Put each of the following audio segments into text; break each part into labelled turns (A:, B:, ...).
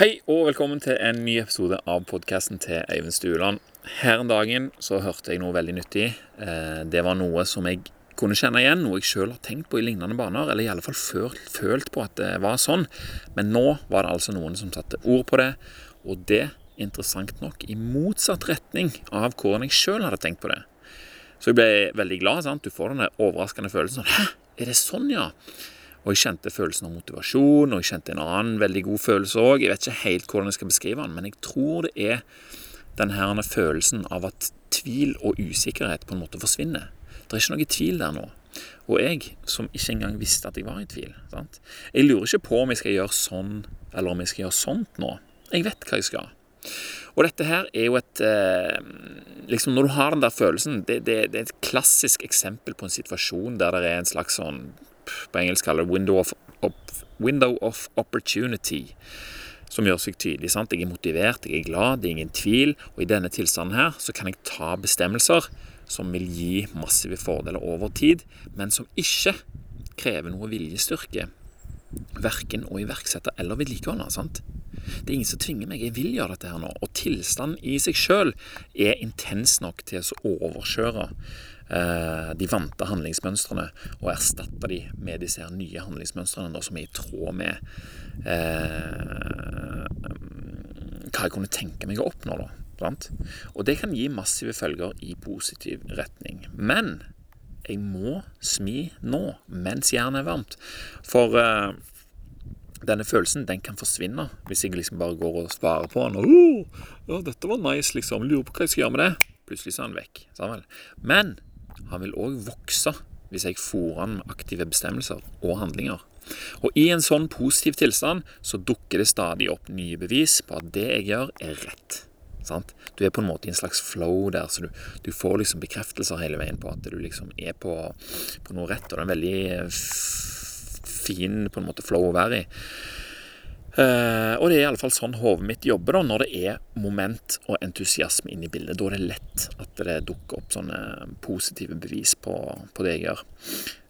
A: Hei og velkommen til en ny episode av podkasten til Eivind Stueland. Her en dagen så hørte jeg noe veldig nyttig. Eh, det var noe som jeg kunne kjenne igjen, noe jeg sjøl har tenkt på i lignende baner, eller i alle fall følt, på at det var sånn. Men nå var det altså noen som satte ord på det, og det, interessant nok, i motsatt retning av hvordan jeg sjøl hadde tenkt på det. Så jeg ble veldig glad. sant? Du får den overraskende følelsen sånn Hæ, er det sånn, ja? Og jeg kjente følelsen av motivasjon, og jeg kjente en annen veldig god følelse òg. Jeg vet ikke helt hvordan jeg skal beskrive den, men jeg tror det er denne følelsen av at tvil og usikkerhet på en måte forsvinner. Det er ikke noe tvil der nå. Og jeg, som ikke engang visste at jeg var i tvil sant? Jeg lurer ikke på om jeg skal gjøre sånn, eller om jeg skal gjøre sånt nå. Jeg vet hva jeg skal. Og dette her er jo et eh, liksom Når du har den der følelsen det, det, det, er et klassisk eksempel på en situasjon der det er en slags sånn på engelsk kaller det window of, window of opportunity, som gjør seg tydelig. Sant? Jeg er motivert, jeg er glad, det er ingen tvil. Og i denne tilstanden her så kan jeg ta bestemmelser som vil gi massive fordeler over tid, men som ikke krever noe viljestyrke. Verken å iverksette eller vedlikeholde. sant? Det er ingen som tvinger meg. Jeg vil gjøre dette her nå. Og tilstanden i seg sjøl er intens nok til å overkjøre de vante handlingsmønstrene og erstatte de med disse her nye handlingsmønstrene da, som er i tråd med eh, hva jeg kunne tenke meg å oppnå. da? Og det kan gi massive følger i positiv retning. Men jeg må smi nå, mens jernet er varmt. For eh, denne følelsen den kan forsvinne hvis jeg liksom bare går og svarer på den. Oh, ja, 'Dette var nice', liksom. Lurer på hva jeg skal gjøre med det. Plutselig så er han vekk. Men han vil òg vokse hvis jeg fôrer han med aktive bestemmelser og handlinger. Og i en sånn positiv tilstand så dukker det stadig opp nye bevis på at det jeg gjør, er rett. Sant? Du er på en måte i en slags flow der, så du, du får liksom bekreftelser hele veien på at du liksom er på, på noe rett. Og det er en veldig fin på en måte flow å være i. Uh, og det er i alle fall sånn hodet mitt jobber da, når det er moment og entusiasme inne i bildet. Da er det lett at det dukker opp sånne positive bevis på, på det jeg gjør.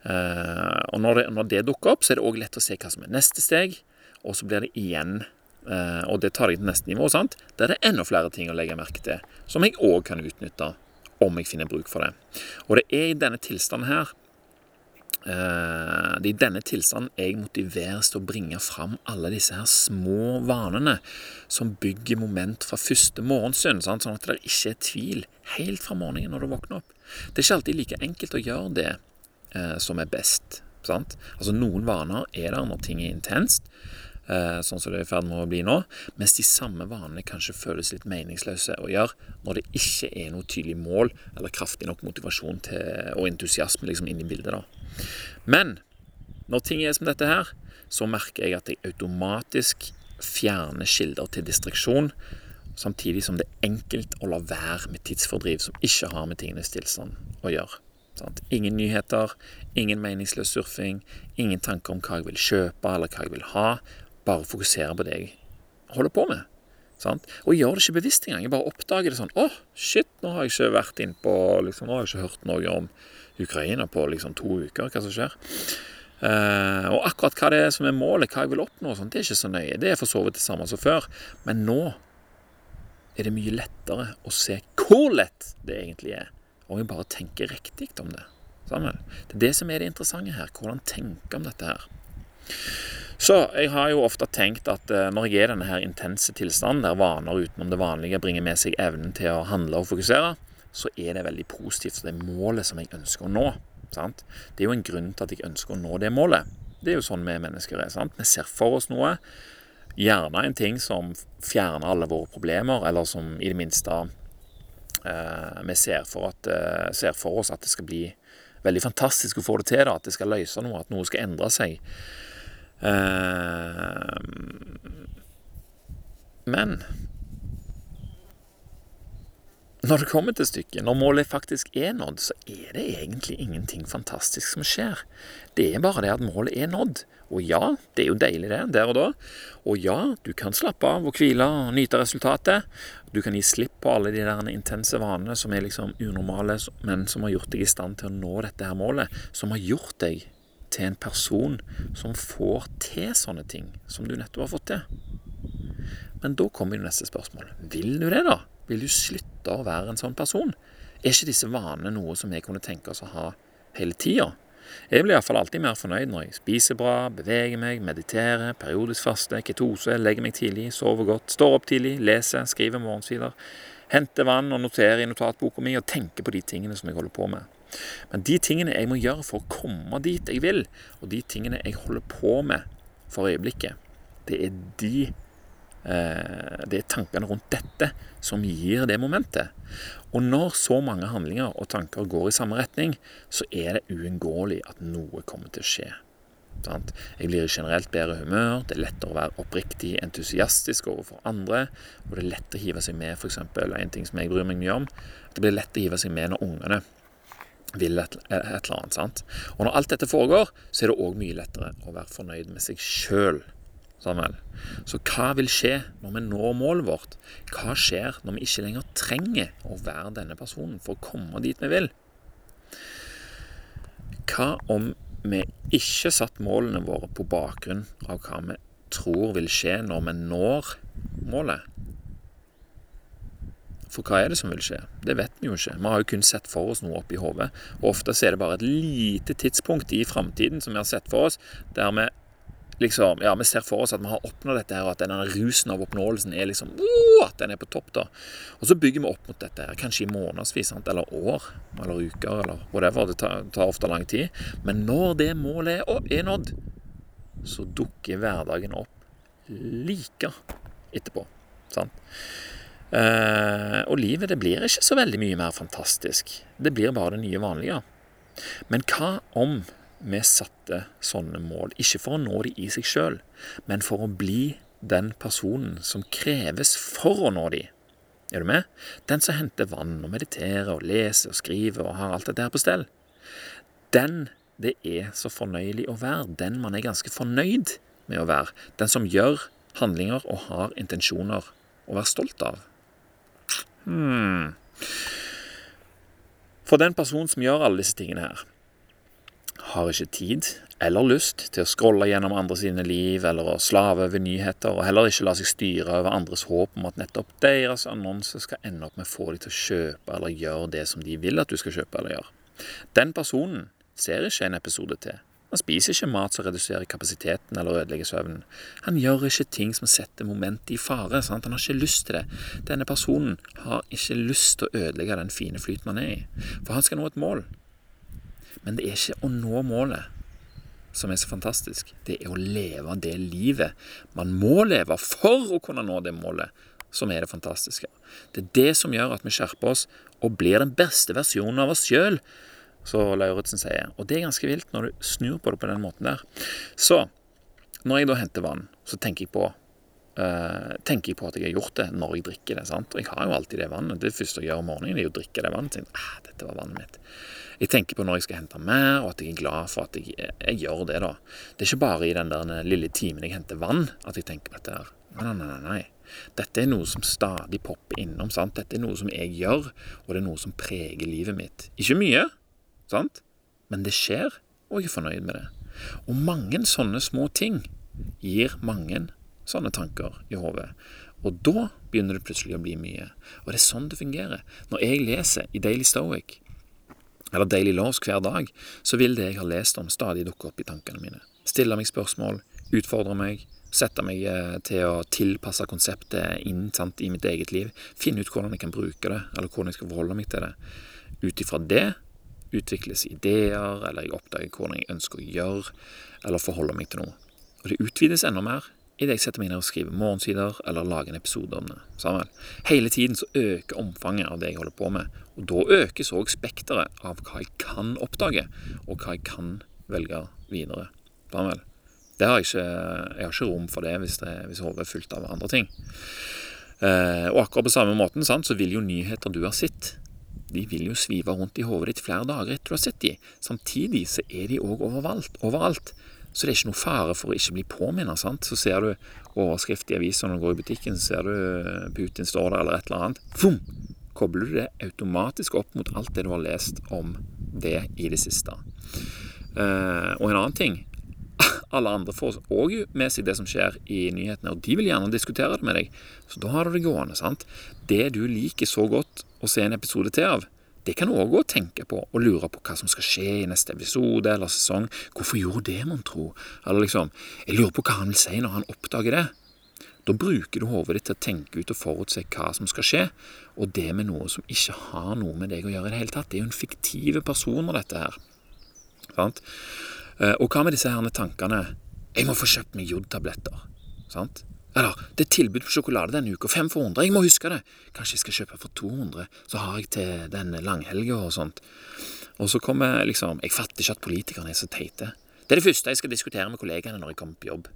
A: Uh, og når det, når det, dukker opp, så er det òg lett å se hva som er neste steg. Og så blir det igjen, uh, og det tar jeg til neste nivå, sant? der det er enda flere ting å legge merke til, som jeg òg kan utnytte om jeg finner bruk for det. Og det er i denne tilstanden her det er i denne tilstanden jeg motiveres til å bringe fram alle disse her små vanene som bygger moment fra første morgenstund, sånn at det ikke er tvil helt fra morgenen når du våkner opp. Det er ikke alltid like enkelt å gjøre det eh, som er best. Sant? Altså Noen vaner er der når ting er intenst, eh, sånn som det er i ferd med å bli nå, mens de samme vanene kanskje føles litt meningsløse å gjøre når det ikke er noe tydelig mål eller kraftig nok motivasjon til, og entusiasme liksom inn i bildet. da. Men når ting er som dette her, så merker jeg at jeg automatisk fjerner kilder til distraksjon, samtidig som det er enkelt å la være med tidsfordriv som ikke har med tingenes tilstand å gjøre. Sant? Ingen nyheter, ingen meningsløs surfing, ingen tanker om hva jeg vil kjøpe eller hva jeg vil ha. Bare fokusere på det jeg holder på med. Sant? Og jeg gjør det ikke bevisst engang. Jeg bare oppdager det sånn Å, oh, shit, nå har jeg ikke vært innpå liksom, Nå har jeg ikke hørt noe om Ukraina på liksom to uker, hva som skjer. Uh, og akkurat hva det er som er målet, hva jeg vil oppnå, sånt, det er ikke så nøye. Det er for så vidt det samme som før. Men nå er det mye lettere å se hvor lett det egentlig er, om jeg bare tenker riktig om det. Sammen. Det er det som er det interessante her. Hvordan tenke om dette her. Så jeg har jo ofte tenkt at eh, når jeg er i denne her intense tilstanden, der vaner utenom det vanlige bringer med seg evnen til å handle og fokusere, så er det veldig positivt. Så det er målet som jeg ønsker å nå. Sant? Det er jo en grunn til at jeg ønsker å nå det målet. Det er jo sånn vi mennesker er. sant? Vi ser for oss noe. Gjerne en ting som fjerner alle våre problemer, eller som i det minste Uh, vi ser for, at, uh, ser for, oss at det skal bli veldig fantastisk å få det til. Da, at det skal løse noe, at noe skal endre seg. Eh, men når det kommer til stykket, når målet faktisk er nådd, så er det egentlig ingenting fantastisk som skjer. Det er bare det at målet er nådd. Og ja, det er jo deilig det, der og da. Og ja, du kan slappe av og hvile og nyte resultatet. Du kan gi slipp på alle de der intense vanene som er liksom unormale, men som har gjort deg i stand til å nå dette her målet. Som har gjort deg til en person som får til sånne ting som du nettopp har fått til. Men da kommer jo neste spørsmål. Vil du det, da? Vil du slutte å være en sånn person? Er ikke disse vanene noe som vi kunne tenke oss å ha hele tida? Jeg blir iallfall alltid mer fornøyd når jeg spiser bra, beveger meg, mediterer, periodisk faste, ketose, legger meg tidlig, sover godt, står opp tidlig, leser, skriver morgensider, henter vann og noterer i notatboka mi og tenker på de tingene som jeg holder på med. Men de tingene jeg må gjøre for å komme dit jeg vil, og de tingene jeg holder på med for øyeblikket, det er de Eh, det er tankene rundt dette som gir det momentet. Og når så mange handlinger og tanker går i samme retning, så er det uunngåelig at noe kommer til å skje. Jeg blir i generelt bedre humør, det er lettere å være oppriktig entusiastisk overfor andre, og det er lett å hive seg med f.eks. en ting som jeg bryr meg mye om. Det blir lett å hive seg med når ungene vil et, et, eller annet. sant? Og når alt dette foregår, så er det òg mye lettere å være fornøyd med seg sjøl. Så hva vil skje når vi når målet vårt? Hva skjer når vi ikke lenger trenger å være denne personen for å komme dit vi vil? Hva om vi ikke satt målene våre på bakgrunn av hva vi tror vil skje når vi når målet? For hva er det som vil skje? Det vet vi jo ikke. Vi har jo kun sett for oss noe oppi hodet. Og ofte er det bare et lite tidspunkt i framtiden som vi har sett for oss, der vi liksom, ja, vi ser for oss at vi har oppnådd dette her, og at denne rusen av oppnåelsen er liksom uh, at den er på topp. da. Og så bygger vi opp mot dette, her, kanskje i månedsvis, eller år, eller uker, eller whatever. Det tar, ofte lang tid. Men når det målet er, er nådd, så dukker hverdagen opp like etterpå. Sant? Eh, og livet det blir ikke så veldig mye mer fantastisk. Det blir bare det nye vanlige. Men hva om vi satte sånne mål, ikke for å nå de i seg sjøl, men for å bli den personen som kreves for å nå de. Er du med? Den som henter vann og mediterer og leser og skriver og har alt dette her på stell. Den det er så fornøyelig å være. Den man er ganske fornøyd med å være. Den som gjør handlinger og har intensjoner å være stolt av. Hmm. For den personen som gjør alle disse tingene her, har ikke tid eller lyst til å scrolle gjennom andre sine liv eller å slave over nyheter, og heller ikke la seg styre over andres håp om at nettopp deres annonse skal ende opp med å få dem til å kjøpe eller gjøre det som de vil at du skal kjøpe eller gjøre. Den personen ser ikke en episode til. Han spiser ikke mat som reduserer kapasiteten eller ødelegger søvnen. Han gjør ikke ting som setter momentet i fare. Sant? Han har ikke lyst til det. Denne personen har ikke lyst til å ødelegge den fine flyten han er i. For han skal nå et mål. Men det er ikke å nå målet som er så fantastisk. Det er å leve det livet man må leve for å kunne nå det målet, som er det fantastiske. Det er det som gjør at vi skjerper oss og blir den beste versjonen av oss sjøl, så Lauritzen sier. Og det er ganske vilt når du snur på det på den måten der. Så når jeg da henter vann, så tenker jeg på uh, tenker jeg på at jeg har gjort det når jeg drikker det. sant? Og jeg har jo alltid det vannet. Det første jeg gjør om morgenen, er å drikke det vannet. Tenker, ah, dette var vannet mitt. Jeg tenker på når jeg skal hente mer, og at jeg er glad for at jeg, jeg gjør det. da. Det er ikke bare i den der lille timen jeg henter vann, at jeg tenker på dette. her. Nei, nei, nei, nei. Dette er noe som stadig popper innom. sant? Dette er noe som jeg gjør, og det er noe som preger livet mitt. Ikke mye, sant? men det skjer, og jeg er fornøyd med det. Og mange sånne små ting gir mange sånne tanker i hodet. Og da begynner det plutselig å bli mye. Og det er sånn det fungerer. Når jeg leser i Daily Stoic, eller Daily Laws hver dag, så vil det jeg har lest om, stadig dukke opp i tankene mine. Stille meg spørsmål, utfordre meg, sette meg eh, til å tilpasse konseptet inn sant, i mitt eget liv. Finne ut hvordan jeg kan bruke det, eller hvordan jeg skal forholde meg til det. Ut ifra det utvikles ideer, eller jeg oppdager hvordan jeg ønsker å gjøre, eller forholde meg til noe. Og det utvides enda mer idet jeg setter meg ned og skriver morgensider eller lager en episode om det. Sammen. Hele tiden så øker omfanget av det jeg holder på med. Og da økes òg spekteret av hva jeg kan oppdage, og hva jeg kan velge videre. Sammen. Det har jeg, ikke, jeg har ikke rom for det hvis, det, hvis hodet er fullt av andre ting. Eh, og akkurat på samme måten sant, så vil jo nyheter du har sett, de vil jo svive rundt i hodet ditt flere dager etter du har sett de. Samtidig så er de òg overalt. overalt. Så det er ikke noe fare for å ikke bli påminnet. sant? Så ser du overskrift i avisa når du går i butikken, så ser du eh, Putin står der eller et eller annet. Fum! Kobler du det automatisk opp mot alt det du har lest om det i det siste. Uh, og en annen ting alle andre får òg med seg det som skjer i nyhetene, og de vil gjerne diskutere det med deg. Så da har du det gående. sant? Det du liker så godt å se en episode til av, det kan du òg gå og tenke på og lure på hva som skal skje i neste episode eller sesong. Hvorfor gjorde det, mon tro? Eller liksom Jeg lurer på hva han vil si når han oppdager det. Da bruker du hodet ditt til å tenke ut og forutse hva som skal skje, og det med noe som ikke har noe med deg å gjøre i det hele tatt. Det er jo en fiktive personer, dette her. Sant? Eh, og hva med disse herne tankene? Jeg må få kjøpt meg jodtabletter. Sant? Eller det er tilbud på sjokolade denne uka, fem for 100. Jeg må huske det. Kanskje jeg skal kjøpe for 200, så har jeg til den langhelga og sånt. Og så kommer liksom Jeg fatter ikke at politikerne er så teite. Det er det første jeg skal diskutere med kollegaene når jeg kommer på jobb.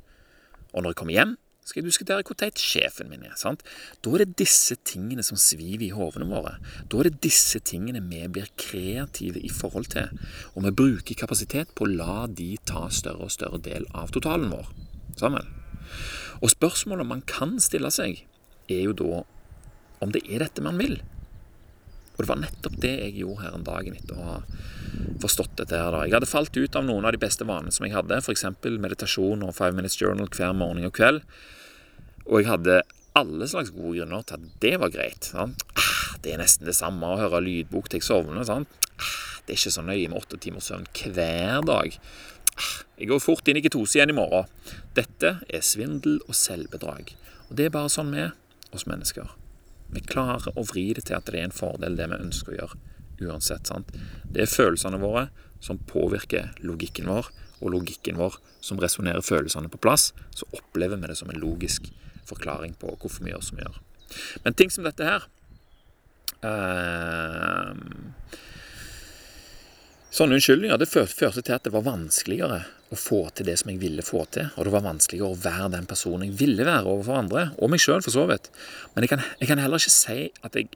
A: Og når jeg kommer hjem, skal jeg diskutere hvor teit sjefen min er. sant? Da er det disse tingene som sviver i hovene våre. Da er det disse tingene vi blir kreative i forhold til. Og vi bruker kapasitet på å la de ta større og større del av totalen vår. Sammen. Og spørsmålet man kan stille seg, er jo da om det er dette man vil. Og det var nettopp det jeg gjorde her en dag etter å ha forstått dette. her. Jeg hadde falt ut av noen av de beste vanene som jeg hadde, f.eks. meditasjon og five minutes journal hver morgen og kveld. Og jeg hadde alle slags gode grunner til at det var greit. Sant? Ah, det er nesten det samme å høre lydbok til jeg sovner. Sant? Ah, det er ikke så nøye med åtte timers søvn hver dag. Jeg går fort inn i ketose igjen i morgen. Dette er svindel og selvbedrag. Og det er bare sånn vi er, oss mennesker. Vi klarer å vri det til at det er en fordel, det vi ønsker å gjøre. Uansett. sant? Det er følelsene våre som påvirker logikken vår, og logikken vår som resonnerer følelsene på plass. Så opplever vi det som en logisk forklaring på hvorfor vi gjør som vi gjør. Men ting som dette her eh, Sånne unnskyldninger det førte til at det var vanskeligere å få til det som jeg ville få til. Og det var vanskeligere å være den personen jeg ville være overfor andre, og meg sjøl for så vidt. Men jeg kan, jeg kan, heller ikke si at jeg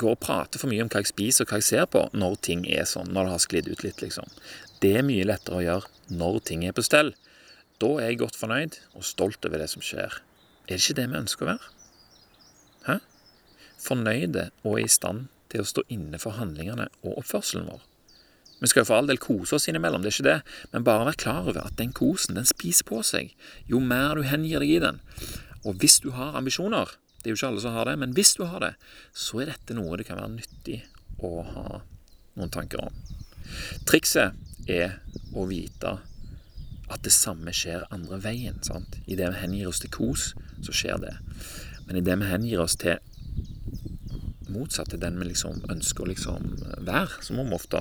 A: går og prater for mye om hva jeg spiser og hva jeg ser på, når ting er sånn, når det har sklidd ut litt, liksom. Det er mye lettere å gjøre når ting er på stell. Da er jeg godt fornøyd og stolt over det som skjer. Er det ikke det vi ønsker å være? Hæ? Fornøyde og i stand til å stå inne for handlingene og oppførselen vår. Vi skal jo for all del kose oss innimellom, det er ikke det, men bare vær klar over at den kosen den spiser på seg jo mer du hengir deg i den. Og hvis du har ambisjoner, det er jo ikke alle som har det, men hvis du har det, så er dette noe det kan være nyttig å ha noen tanker om. Trikset er å vite at det samme skjer andre veien. sant? Idet vi hengir oss til kos, så skjer det. Men idet vi hengir oss til motsatt til den vi liksom ønsker å liksom være, så må vi ofte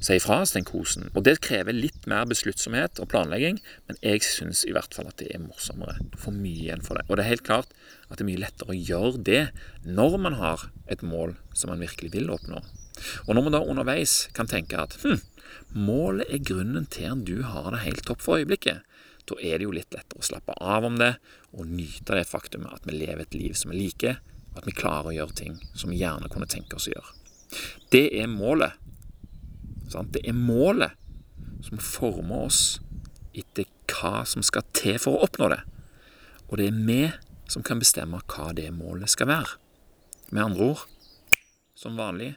A: si ifra oss den kosen. Og det krever litt mer besluttsomhet og planlegging, men jeg syns i hvert fall at det er morsommere. Du får mye igjen for det. Og det er helt klart at det er mye lettere å gjøre det når man har et mål som man virkelig vil oppnå. Og når man da underveis kan tenke at hm, målet er grunnen til at du har det helt topp for øyeblikket, da er det jo litt lettere å slappe av om det og nyte det faktumet at vi lever et liv som vi liker, og at vi klarer å gjøre ting som vi gjerne kunne tenke oss å gjøre. Det er målet? Det er målet som former oss etter hva som skal til for å oppnå det. Og det er vi som kan bestemme hva det målet skal være. Med andre ord, som vanlig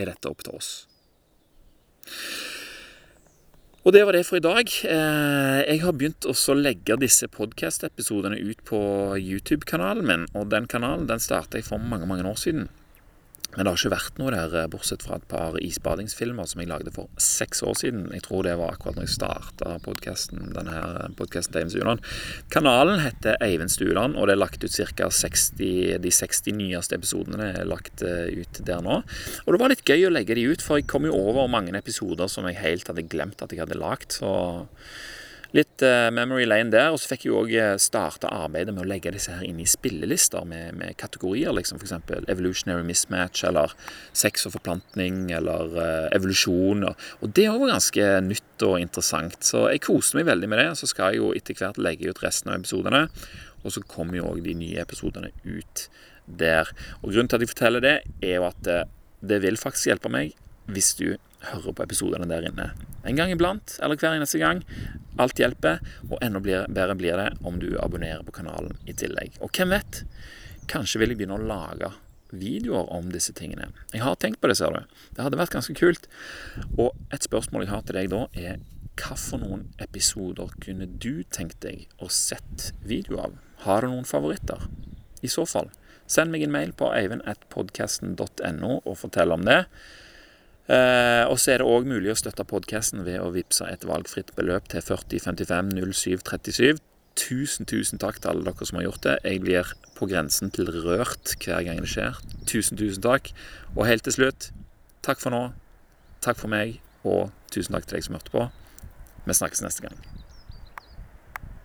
A: er dette opp til oss. Og det var det for i dag. Eh, jeg har begynt å legge disse podkast-episodene ut på YouTube-kanalen min. Og den kanalen den starta jeg for mange, mange år siden. Men det har ikke vært noe der, eh, bortsett fra et par isbadingsfilmer som jeg lagde for seks år siden. Jeg tror det var akkurat når jeg starta podkasten. Kanalen heter Eivind Stuland, og det er lagt ut ca. 60 De 60 nyeste episodene er lagt eh, ut der nå. Og det var litt gøy å legge de ut, for jeg kom jo over mange episoder som jeg helt hadde glemt at jeg hadde lagt. Så litt uh, memory lane der. Og så fikk jeg òg eh, starta arbeidet med å legge disse her inn i spillelister med, med kategorier, liksom f.eks. evolutionary mismatch, eller sex og forplantning, eller uh, evolusjon. Og, og det var ganske nytt og interessant. Så jeg koste meg veldig med det. Så skal jeg jo etter hvert legge ut resten av episodene. Og så kommer jo òg de nye episodene ut der. Og grunnen til at jeg forteller det, er jo at det vil faktisk hjelpe meg hvis du hører på episodene der inne. En gang iblant, eller hver eneste gang. Alt hjelper, og enda bedre blir det om du abonnerer på kanalen i tillegg. Og hvem vet? Kanskje vil jeg begynne å lage videoer om disse tingene. Jeg har tenkt på det, ser du. Det hadde vært ganske kult. Og et spørsmål jeg har til deg da, er hva for noen episoder kunne du tenkt deg å sett video av? Har du noen favoritter? I så fall, send meg en mail på eivind.podkasten.no og fortell om det. Eh, og så er det òg mulig å støtte podkasten ved å vippse et valgfritt beløp til 4055 0737. Tusen, tusen takk til alle dere som har gjort det. Jeg blir på grensen til rørt hver gang det skjer. Tusen, tusen takk. Og helt til slutt, takk for nå. Takk for meg, og tusen takk til deg som hørte på. Vi snakkes neste gang.